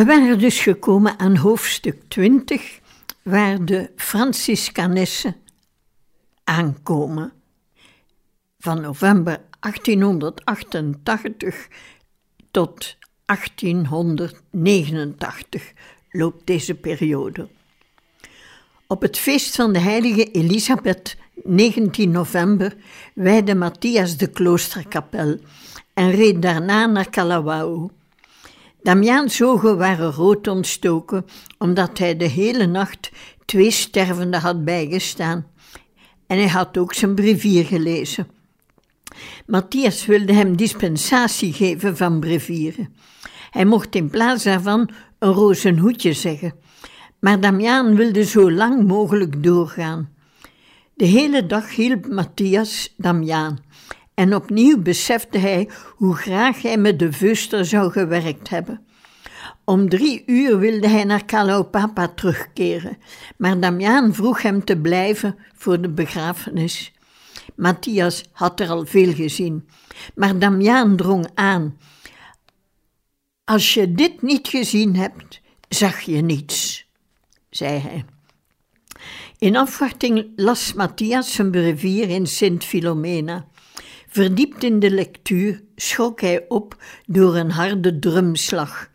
We waren dus gekomen aan hoofdstuk 20, waar de Franciscanessen aankomen. Van november 1888 tot 1889 loopt deze periode. Op het feest van de heilige Elisabeth, 19 november, wijde Matthias de kloosterkapel en reed daarna naar Kalawao. Damiaans ogen waren rood ontstoken, omdat hij de hele nacht twee stervenden had bijgestaan. En hij had ook zijn brevier gelezen. Matthias wilde hem dispensatie geven van brevieren. Hij mocht in plaats daarvan een rozenhoedje zeggen. Maar Damiaan wilde zo lang mogelijk doorgaan. De hele dag hielp Matthias Damiaan. En opnieuw besefte hij hoe graag hij met de vuster zou gewerkt hebben. Om drie uur wilde hij naar Kalaupapa terugkeren, maar Damiaan vroeg hem te blijven voor de begrafenis. Matthias had er al veel gezien, maar Damiaan drong aan. Als je dit niet gezien hebt, zag je niets, zei hij. In afwachting las Matthias zijn brevier in Sint Filomena. Verdiept in de lectuur schrok hij op door een harde drumslag.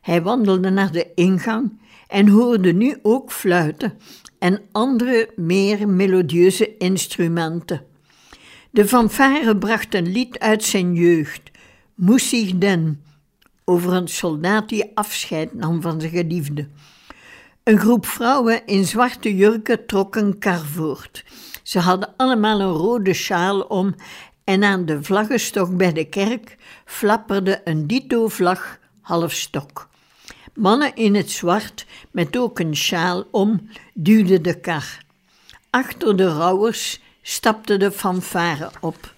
Hij wandelde naar de ingang en hoorde nu ook fluiten en andere meer melodieuze instrumenten. De fanfare bracht een lied uit zijn jeugd, Moesig Den, over een soldaat die afscheid nam van zijn geliefde. Een groep vrouwen in zwarte jurken trok een kar voort. Ze hadden allemaal een rode sjaal om en aan de vlaggenstok bij de kerk flapperde een dito-vlag half stok. Mannen in het zwart, met ook een sjaal om, duwden de kar. Achter de rouwers stapte de fanfare op.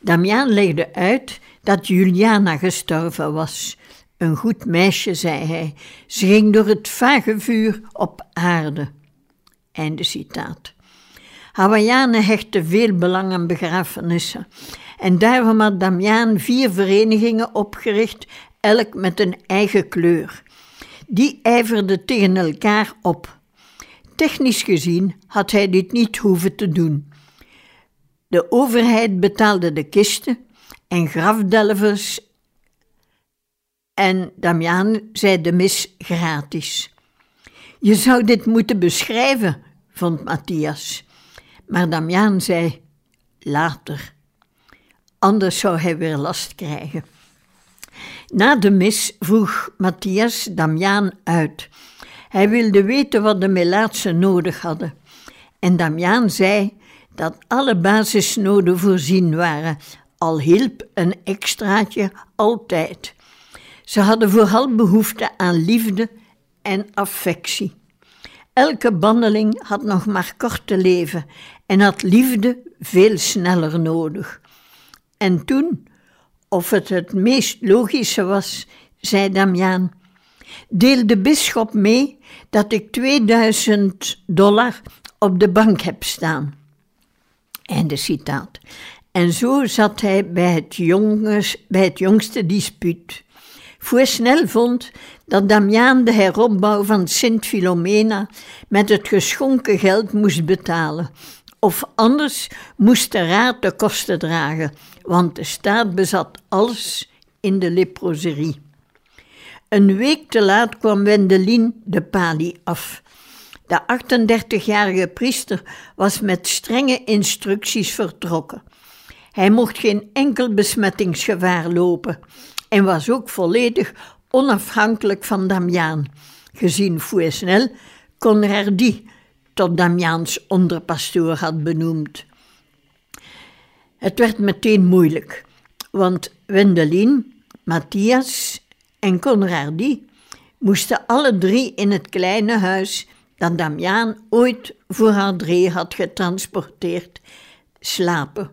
Damiaan legde uit dat Juliana gestorven was. Een goed meisje, zei hij. Ze ging door het vage vuur op aarde. Einde citaat. Hawaiianen hechten veel belang aan begrafenissen. En daarom had Damiaan vier verenigingen opgericht, elk met een eigen kleur. Die ijverden tegen elkaar op. Technisch gezien had hij dit niet hoeven te doen. De overheid betaalde de kisten en grafdelvers en Damiaan zei de mis gratis. Je zou dit moeten beschrijven, vond Matthias. Maar Damiaan zei: later. Anders zou hij weer last krijgen. Na de mis vroeg Matthias Damiaan uit. Hij wilde weten wat de Melaatsen nodig hadden. En Damiaan zei dat alle basisnoden voorzien waren, al hielp een extraatje altijd. Ze hadden vooral behoefte aan liefde en affectie. Elke bandeling had nog maar kort te leven en had liefde veel sneller nodig. En toen, of het het meest logische was, zei Damiaan, deel de bisschop mee dat ik 2000 dollar op de bank heb staan. Einde citaat. En zo zat hij bij het, jongens, bij het jongste dispuut. Snel vond dat Damiaan de heropbouw van Sint Filomena met het geschonken geld moest betalen, of anders moest de raad de kosten dragen, want de staat bezat alles in de leproserie. Een week te laat kwam Wendelin de palie af. De 38-jarige priester was met strenge instructies vertrokken. Hij mocht geen enkel besmettingsgevaar lopen en was ook volledig onafhankelijk van Damiaan. Gezien Fouesnel kon die tot Damiaans onderpastoor had benoemd. Het werd meteen moeilijk, want Wendelin, Matthias en Conradi moesten alle drie in het kleine huis dat Damiaan ooit voor drie had getransporteerd, slapen.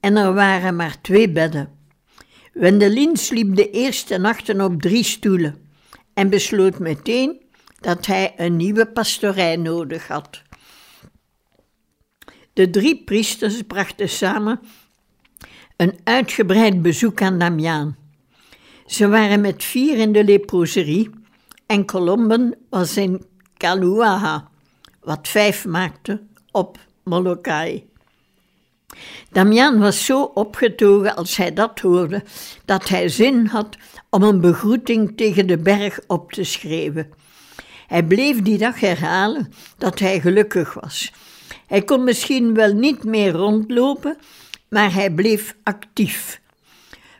En er waren maar twee bedden. Wendelin sliep de eerste nachten op drie stoelen en besloot meteen dat hij een nieuwe pastorij nodig had. De drie priesters brachten samen een uitgebreid bezoek aan Damiaan. Ze waren met vier in de leproserie en Colomben was in Kaluaha, wat vijf maakte op Molokai. Damian was zo opgetogen als hij dat hoorde, dat hij zin had om een begroeting tegen de berg op te schrijven. Hij bleef die dag herhalen dat hij gelukkig was. Hij kon misschien wel niet meer rondlopen, maar hij bleef actief.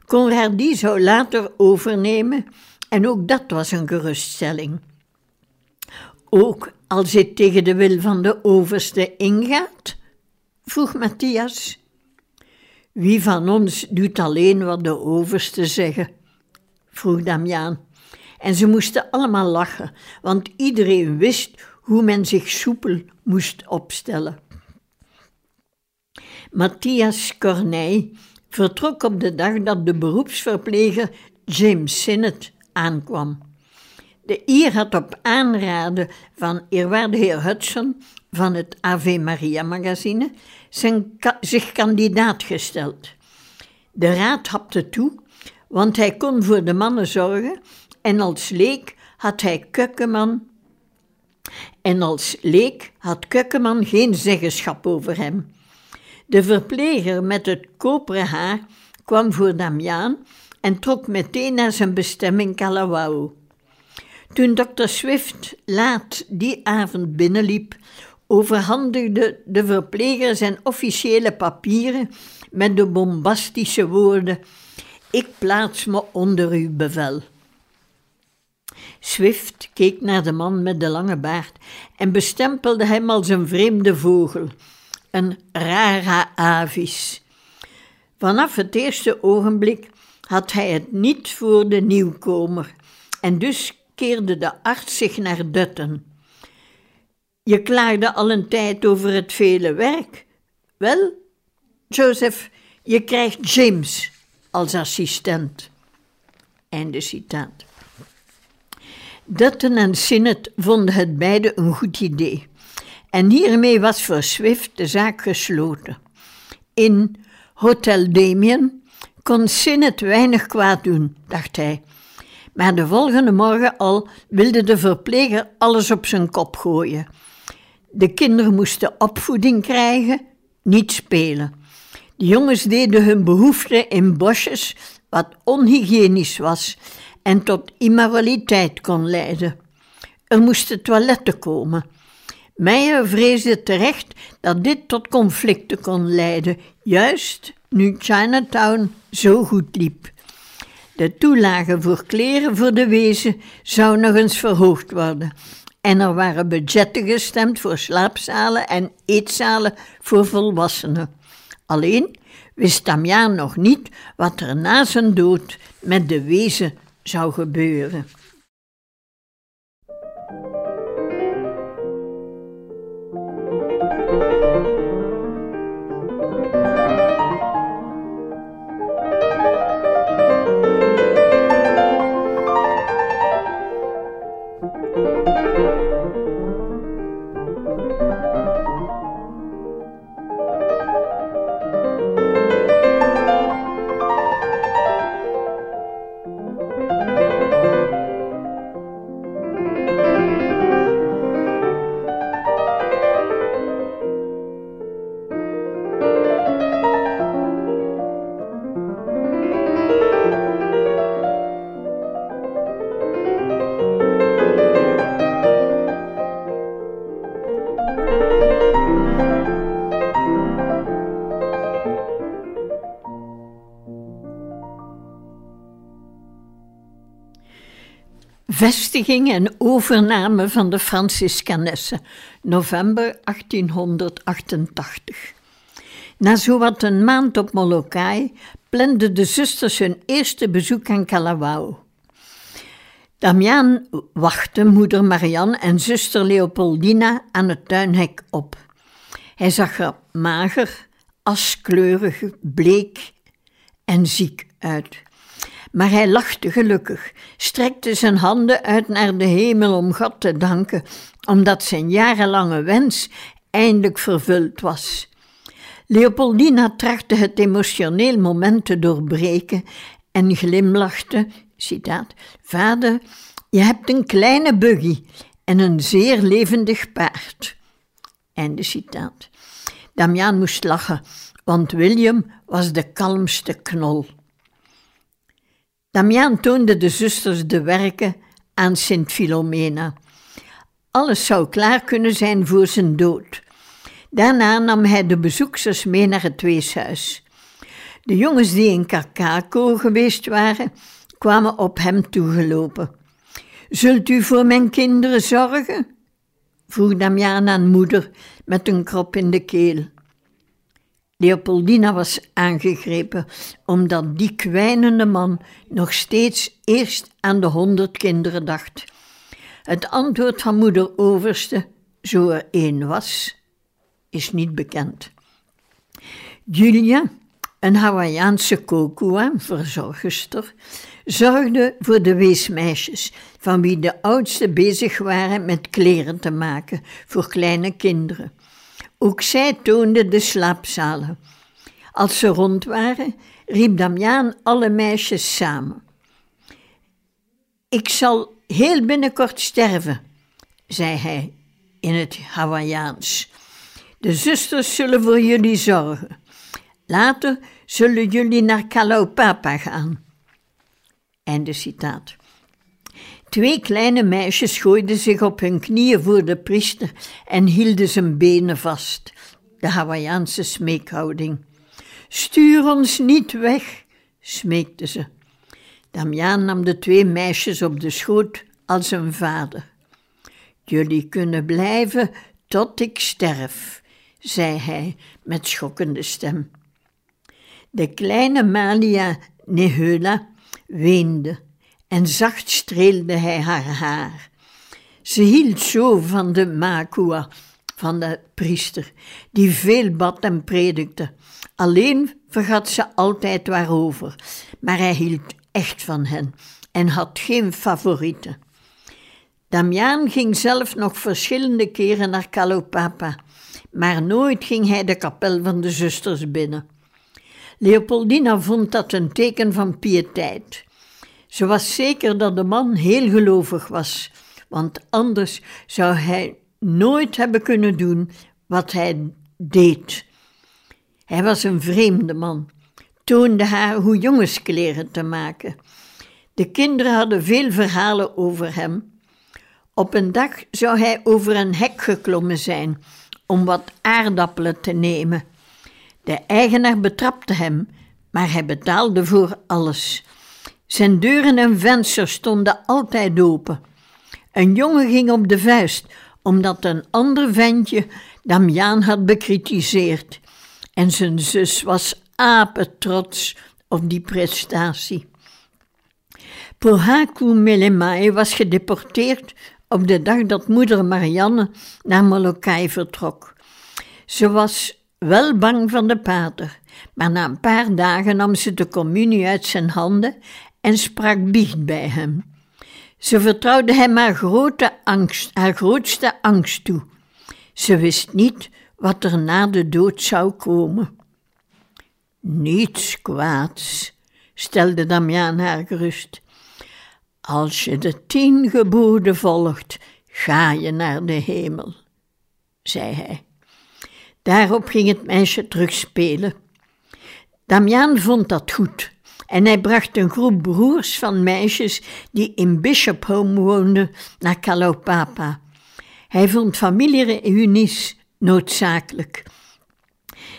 Conradi zou later overnemen en ook dat was een geruststelling. Ook als hij tegen de wil van de overste ingaat? Vroeg Matthias. Wie van ons doet alleen wat de overste zeggen? vroeg Damiaan. En ze moesten allemaal lachen, want iedereen wist hoe men zich soepel moest opstellen. Matthias Corneille vertrok op de dag dat de beroepsverpleger James Sinnet aankwam. De Ier had op aanraden van eerwaarde heer Hudson van het Ave Maria magazine zijn zich kandidaat gesteld. De raad hapte toe, want hij kon voor de mannen zorgen en als leek had hij Kukkeman en als leek had Kukkeman geen zeggenschap over hem. De verpleger met het koperen haar kwam voor Damiaan en trok meteen naar zijn bestemming Kalawao. Toen dokter Swift laat die avond binnenliep, overhandigde de verpleger zijn officiële papieren met de bombastische woorden: Ik plaats me onder uw bevel. Swift keek naar de man met de lange baard en bestempelde hem als een vreemde vogel, een rara avis. Vanaf het eerste ogenblik had hij het niet voor de nieuwkomer en dus keerde de arts zich naar Dutten. Je klaagde al een tijd over het vele werk. Wel, Joseph, je krijgt James als assistent. Einde citaat. Dutton en Sinnet vonden het beide een goed idee. En hiermee was voor Swift de zaak gesloten. In Hotel Damien kon Sinnet weinig kwaad doen, dacht hij. Maar de volgende morgen al wilde de verpleger alles op zijn kop gooien. De kinderen moesten opvoeding krijgen, niet spelen. De jongens deden hun behoeften in bosjes, wat onhygiënisch was en tot immoraliteit kon leiden. Er moesten toiletten komen. Meijer vreesde terecht dat dit tot conflicten kon leiden, juist nu Chinatown zo goed liep. De toelage voor kleren voor de wezen zou nog eens verhoogd worden. En er waren budgetten gestemd voor slaapzalen en eetzalen voor volwassenen. Alleen wist Damiaan nog niet wat er na zijn dood met de wezen zou gebeuren. Vestiging en overname van de Franciscanessen, november 1888. Na zowat een maand op Molokai planden de zusters hun eerste bezoek aan Kalawao. Damiaan wachtte moeder Marianne en zuster Leopoldina aan het tuinhek op. Hij zag er mager, askleurig, bleek en ziek uit. Maar hij lachte gelukkig, strekte zijn handen uit naar de hemel om God te danken, omdat zijn jarenlange wens eindelijk vervuld was. Leopoldina trachtte het emotioneel moment te doorbreken en glimlachte, Vader, je hebt een kleine buggy en een zeer levendig paard. Einde citaat. Damian moest lachen, want William was de kalmste knol. Damian toonde de zusters de werken aan Sint Filomena. Alles zou klaar kunnen zijn voor zijn dood. Daarna nam hij de bezoeksters mee naar het weeshuis. De jongens die in Kakako geweest waren, kwamen op hem toegelopen. Zult u voor mijn kinderen zorgen? vroeg Damian aan moeder met een krop in de keel. Leopoldina was aangegrepen, omdat die kwijnende man nog steeds eerst aan de honderd kinderen dacht. Het antwoord van moeder Overste, zo er één was, is niet bekend. Julia, een Hawaïaanse kokua, verzorgster, zorgde voor de weesmeisjes, van wie de oudste bezig waren met kleren te maken voor kleine kinderen. Ook zij toonde de slaapzalen. Als ze rond waren, riep Damiaan alle meisjes samen. Ik zal heel binnenkort sterven, zei hij in het Hawaïaans. De zusters zullen voor jullie zorgen. Later zullen jullie naar Kalaupapa gaan. Einde citaat. Twee kleine meisjes gooiden zich op hun knieën voor de priester en hielden zijn benen vast. De Hawaïaanse smeekhouding. Stuur ons niet weg, smeekte ze. Damiaan nam de twee meisjes op de schoot als een vader. Jullie kunnen blijven tot ik sterf, zei hij met schokkende stem. De kleine Malia Neheula weende en zacht streelde hij haar haar. Ze hield zo van de makua, van de priester, die veel bad en predikte. Alleen vergat ze altijd waarover, maar hij hield echt van hen en had geen favorieten. Damiaan ging zelf nog verschillende keren naar Kalopapa, maar nooit ging hij de kapel van de zusters binnen. Leopoldina vond dat een teken van piëteit. Ze was zeker dat de man heel gelovig was, want anders zou hij nooit hebben kunnen doen wat hij deed. Hij was een vreemde man, toonde haar hoe jongenskleren te maken. De kinderen hadden veel verhalen over hem. Op een dag zou hij over een hek geklommen zijn om wat aardappelen te nemen. De eigenaar betrapte hem, maar hij betaalde voor alles. Zijn deuren en vensters stonden altijd open. Een jongen ging op de vuist, omdat een ander ventje Damiaan had bekritiseerd. En zijn zus was apetrots op die prestatie. Pohaku Melemai was gedeporteerd op de dag dat moeder Marianne naar Molokai vertrok. Ze was wel bang van de pater, maar na een paar dagen nam ze de communie uit zijn handen en sprak biecht bij hem. Ze vertrouwde hem haar, grote angst, haar grootste angst toe. Ze wist niet wat er na de dood zou komen. Niets kwaads, stelde Damiaan haar gerust. Als je de tien geboden volgt, ga je naar de hemel, zei hij. Daarop ging het meisje terugspelen. Damiaan vond dat goed en hij bracht een groep broers van meisjes die in Bishop Home woonden naar Kalopapa. Hij vond familiereunies noodzakelijk.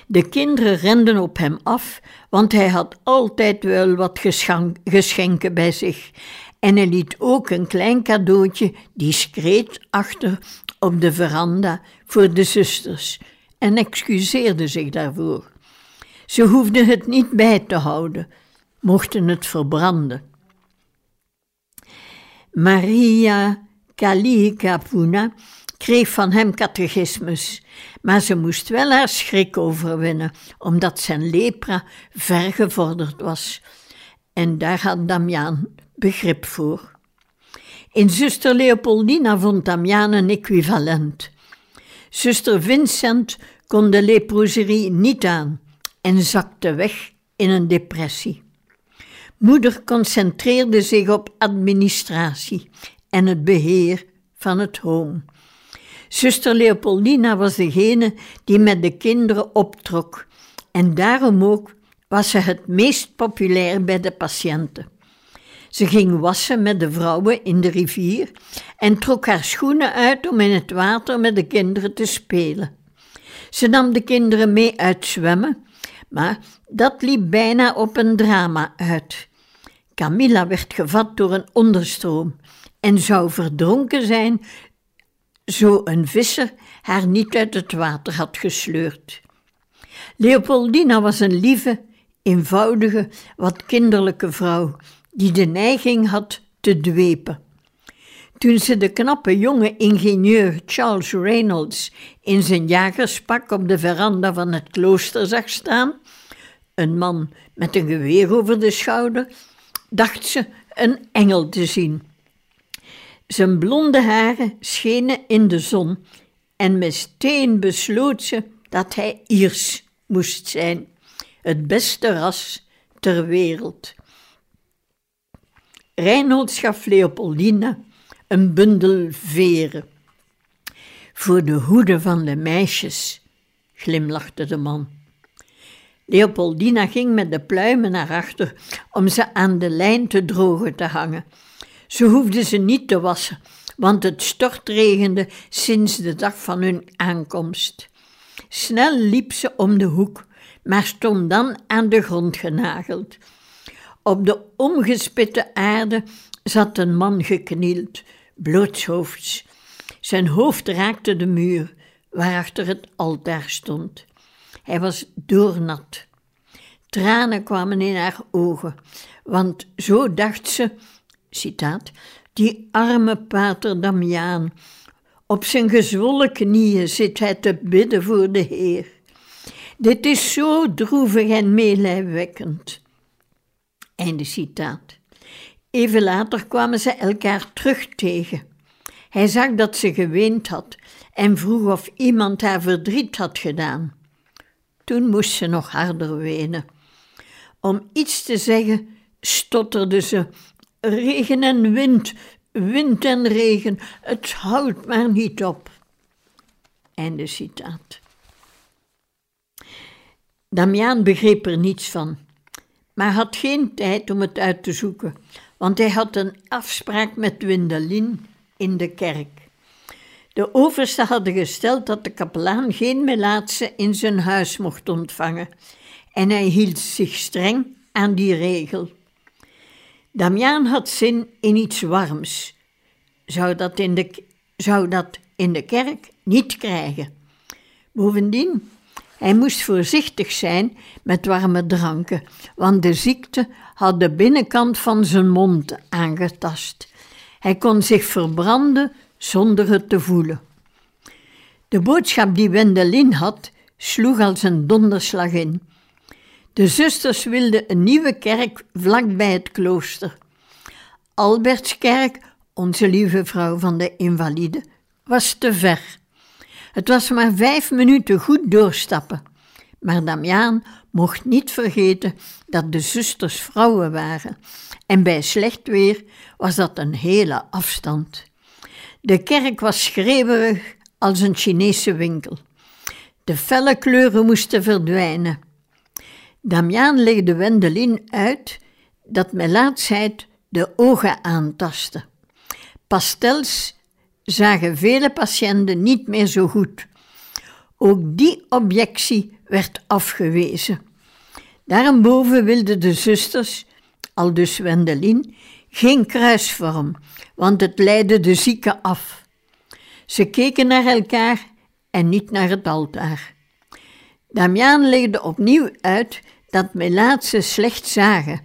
De kinderen renden op hem af, want hij had altijd wel wat geschenken bij zich. En hij liet ook een klein cadeautje discreet achter op de veranda voor de zusters en excuseerde zich daarvoor. Ze hoefden het niet bij te houden, mochten het verbranden. Maria Kalikapuna kreeg van hem catechismus, maar ze moest wel haar schrik overwinnen, omdat zijn lepra ver gevorderd was. En daar had Damiaan begrip voor. In zuster Leopoldina vond Damiaan een equivalent. Zuster Vincent kon de leproserie niet aan en zakte weg in een depressie. Moeder concentreerde zich op administratie en het beheer van het home. Zuster Leopoldina was degene die met de kinderen optrok en daarom ook was ze het meest populair bij de patiënten. Ze ging wassen met de vrouwen in de rivier en trok haar schoenen uit om in het water met de kinderen te spelen. Ze nam de kinderen mee uit zwemmen, maar dat liep bijna op een drama uit. Camilla werd gevat door een onderstroom en zou verdronken zijn zo een visser haar niet uit het water had gesleurd. Leopoldina was een lieve, eenvoudige, wat kinderlijke vrouw die de neiging had te dwepen. Toen ze de knappe jonge ingenieur Charles Reynolds in zijn jagerspak op de veranda van het klooster zag staan, een man met een geweer over de schouder, dacht ze een engel te zien. Zijn blonde haren schenen in de zon en meteen besloot ze dat hij Iers moest zijn, het beste ras ter wereld. Reinhold gaf Leopoldina een bundel veren. Voor de hoede van de meisjes, glimlachte de man. Leopoldina ging met de pluimen naar achter om ze aan de lijn te drogen te hangen. Ze hoefden ze niet te wassen, want het stortregende sinds de dag van hun aankomst. Snel liep ze om de hoek, maar stond dan aan de grond genageld. Op de omgespitte aarde zat een man geknield, blootshoofds. Zijn hoofd raakte de muur, waarachter het altaar stond. Hij was doornat. Tranen kwamen in haar ogen, want zo dacht ze citaat, die arme pater Damiaan. Op zijn gezwollen knieën zit hij te bidden voor de Heer. Dit is zo droevig en meelijwekkend. Einde citaat. Even later kwamen ze elkaar terug tegen. Hij zag dat ze geweend had en vroeg of iemand haar verdriet had gedaan. Toen moest ze nog harder wenen. Om iets te zeggen stotterde ze Regen en wind, wind en regen, het houdt maar niet op. Einde citaat. Damiaan begreep er niets van, maar had geen tijd om het uit te zoeken, want hij had een afspraak met Windelin in de kerk. De oversten hadden gesteld dat de kapelaan geen melaatse in zijn huis mocht ontvangen, en hij hield zich streng aan die regel. Damiaan had zin in iets warms. Zou dat in de, zou dat in de kerk niet krijgen. Bovendien, hij moest voorzichtig zijn met warme dranken, want de ziekte had de binnenkant van zijn mond aangetast. Hij kon zich verbranden zonder het te voelen. De boodschap die Wendelin had, sloeg als een donderslag in. De zusters wilden een nieuwe kerk vlak bij het klooster. Albertskerk, onze lieve vrouw van de invalide, was te ver. Het was maar vijf minuten goed doorstappen. Maar Damiaan mocht niet vergeten dat de zusters vrouwen waren, en bij slecht weer was dat een hele afstand. De kerk was schreeuwerig als een Chinese winkel. De felle kleuren moesten verdwijnen. Damiaan legde Wendelin uit dat melaatsheid de ogen aantasten. Pastels zagen vele patiënten niet meer zo goed. Ook die objectie werd afgewezen. Daarboven wilden de zusters, al dus Wendelin, geen kruisvorm, want het leidde de zieke af. Ze keken naar elkaar en niet naar het altaar. Damiaan legde opnieuw uit dat melaatsen slecht zagen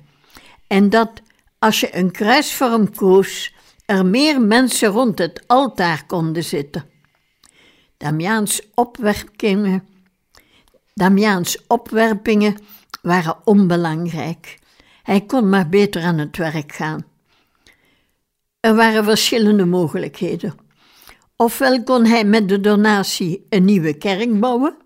en dat als je een kruisvorm koos, er meer mensen rond het altaar konden zitten. Damiaans opwerpingen, Damiaans opwerpingen waren onbelangrijk. Hij kon maar beter aan het werk gaan. Er waren verschillende mogelijkheden. Ofwel kon hij met de donatie een nieuwe kerk bouwen,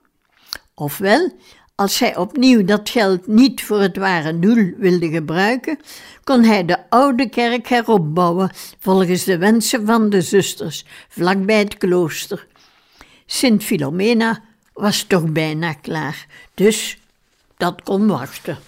ofwel, als hij opnieuw dat geld niet voor het ware doel wilde gebruiken, kon hij de oude kerk heropbouwen volgens de wensen van de zusters vlakbij het klooster. Sint Filomena was toch bijna klaar, dus dat kon wachten.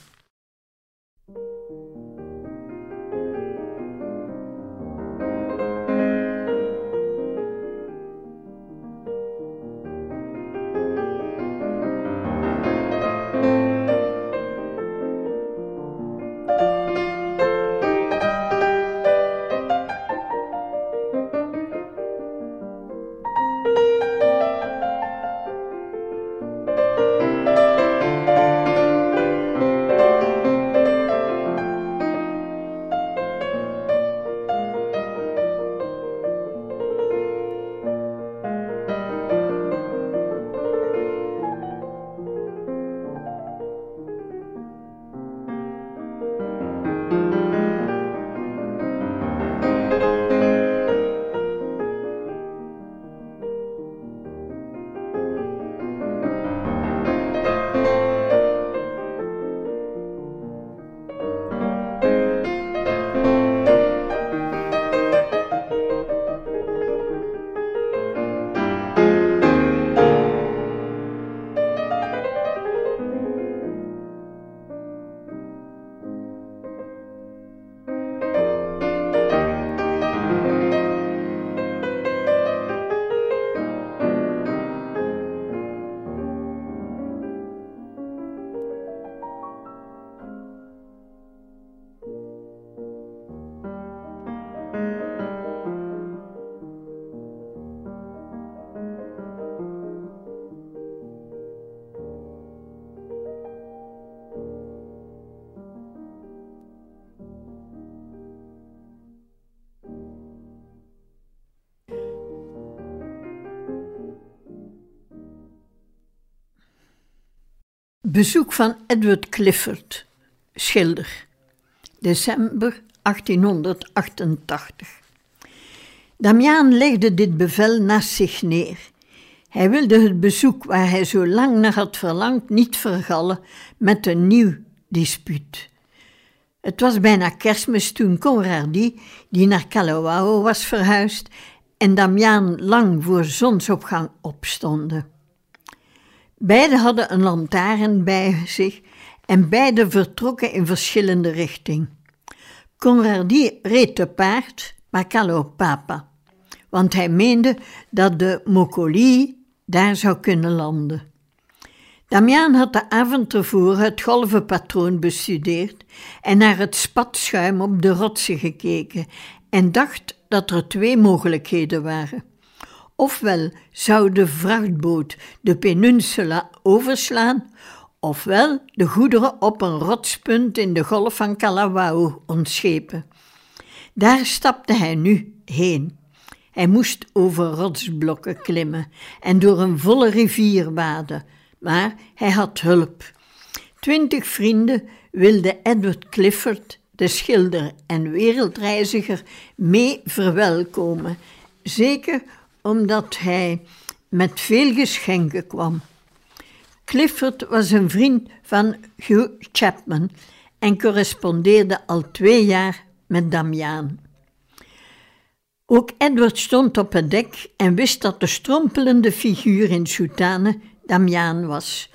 Bezoek van Edward Clifford, schilder, december 1888. Damiaan legde dit bevel naast zich neer. Hij wilde het bezoek waar hij zo lang naar had verlangd niet vergallen met een nieuw dispuut. Het was bijna kerstmis toen Conradi, die naar Kalawao was verhuisd, en Damiaan lang voor zonsopgang opstonden. Beiden hadden een lantaarn bij zich en beiden vertrokken in verschillende richtingen. Conradi reed te paard, maar Calo papa, want hij meende dat de Mokoli daar zou kunnen landen. Damiaan had de avond tevoren het golvenpatroon bestudeerd en naar het spatschuim op de rotsen gekeken en dacht dat er twee mogelijkheden waren. Ofwel zou de vrachtboot de peninsula overslaan, ofwel de goederen op een rotspunt in de golf van Kalawao ontschepen. Daar stapte hij nu heen. Hij moest over rotsblokken klimmen en door een volle rivier waden, maar hij had hulp. Twintig vrienden wilden Edward Clifford, de schilder en wereldreiziger, mee verwelkomen, zeker omdat hij met veel geschenken kwam. Clifford was een vriend van Hugh Chapman en correspondeerde al twee jaar met Damiaan. Ook Edward stond op het dek en wist dat de strompelende figuur in soutane Damiaan was.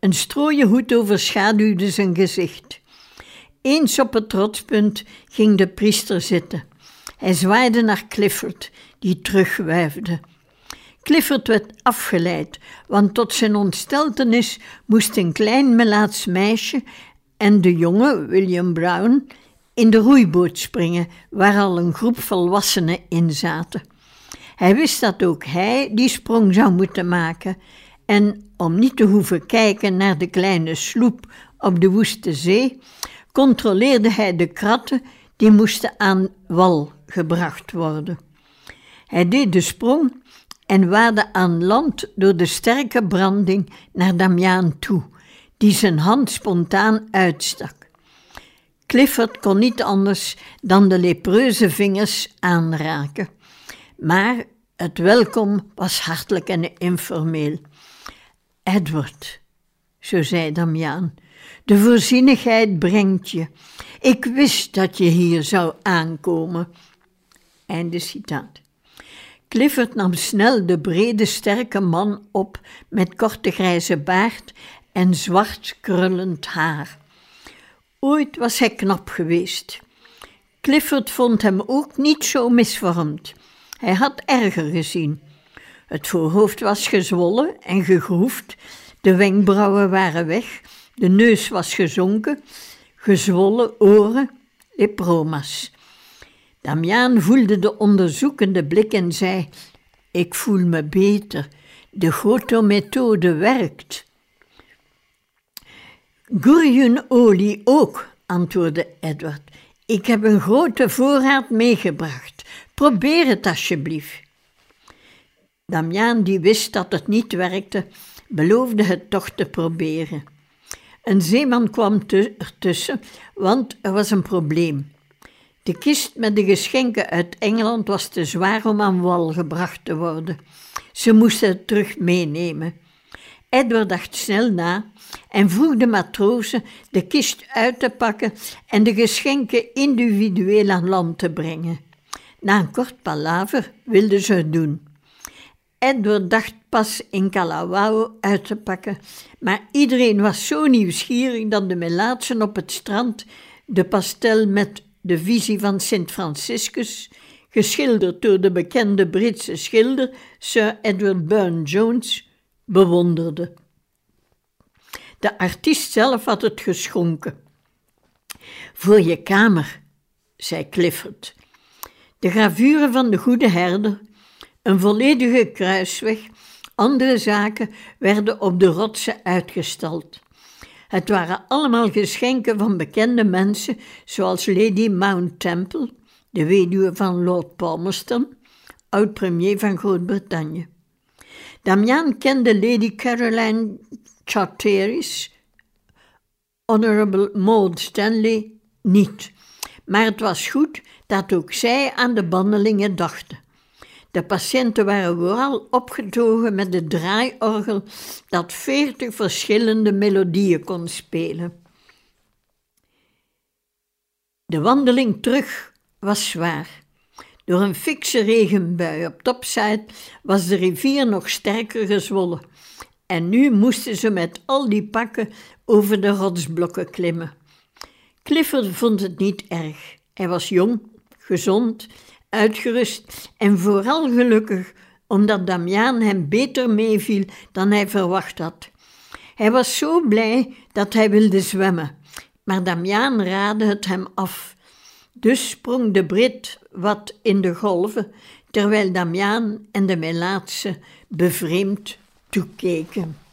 Een strooien hoed overschaduwde zijn gezicht. Eens op het rotspunt ging de priester zitten. Hij zwaaide naar Clifford, die terugwuifde. Clifford werd afgeleid, want tot zijn ontsteltenis moest een klein melaats meisje en de jonge William Brown in de roeiboot springen, waar al een groep volwassenen in zaten. Hij wist dat ook hij die sprong zou moeten maken En om niet te hoeven kijken naar de kleine sloep op de woeste zee, controleerde hij de kratten die moesten aan wal gebracht worden. Hij deed de sprong en waadde aan land door de sterke branding naar Damiaan toe, die zijn hand spontaan uitstak. Clifford kon niet anders dan de lepreuze vingers aanraken. Maar het welkom was hartelijk en informeel. Edward, zo zei Damiaan, de voorzienigheid brengt je. Ik wist dat je hier zou aankomen. Einde citaat. Clifford nam snel de brede, sterke man op met korte grijze baard en zwart krullend haar. Ooit was hij knap geweest. Clifford vond hem ook niet zo misvormd. Hij had erger gezien. Het voorhoofd was gezwollen en gegroefd, de wenkbrauwen waren weg, de neus was gezonken, gezwollen oren, lepromas. Damiaan voelde de onderzoekende blik en zei: Ik voel me beter. De Goto-methode werkt. Gurjunolie ook, antwoordde Edward. Ik heb een grote voorraad meegebracht. Probeer het alsjeblieft. Damiaan, die wist dat het niet werkte, beloofde het toch te proberen. Een zeeman kwam ertussen, want er was een probleem. De kist met de geschenken uit Engeland was te zwaar om aan wal gebracht te worden. Ze moesten het terug meenemen. Edward dacht snel na en vroeg de matrozen de kist uit te pakken en de geschenken individueel aan land te brengen. Na een kort palaver wilden ze het doen. Edward dacht pas in Kalawao uit te pakken, maar iedereen was zo nieuwsgierig dat de melaatsen op het strand de pastel met de visie van Sint Franciscus, geschilderd door de bekende Britse schilder Sir Edward Burne-Jones, bewonderde. De artiest zelf had het geschonken. Voor je kamer, zei Clifford. De gravure van de goede herder, een volledige kruisweg, andere zaken werden op de rotsen uitgestald. Het waren allemaal geschenken van bekende mensen, zoals Lady Mount Temple, de weduwe van Lord Palmerston, oud-premier van Groot-Brittannië. Damian kende Lady Caroline Charteris, Honorable Maud Stanley, niet. Maar het was goed dat ook zij aan de bandelingen dachten. De patiënten waren vooral opgetogen met de draaiorgel dat veertig verschillende melodieën kon spelen. De wandeling terug was zwaar. Door een fikse regenbui op Topside was de rivier nog sterker gezwollen. En nu moesten ze met al die pakken over de rotsblokken klimmen. Clifford vond het niet erg. Hij was jong, gezond, uitgerust en vooral gelukkig omdat Damiaan hem beter meeviel dan hij verwacht had. Hij was zo blij dat hij wilde zwemmen, maar Damiaan raadde het hem af. Dus sprong de Brit wat in de golven, terwijl Damiaan en de Melaatse bevreemd toekeken.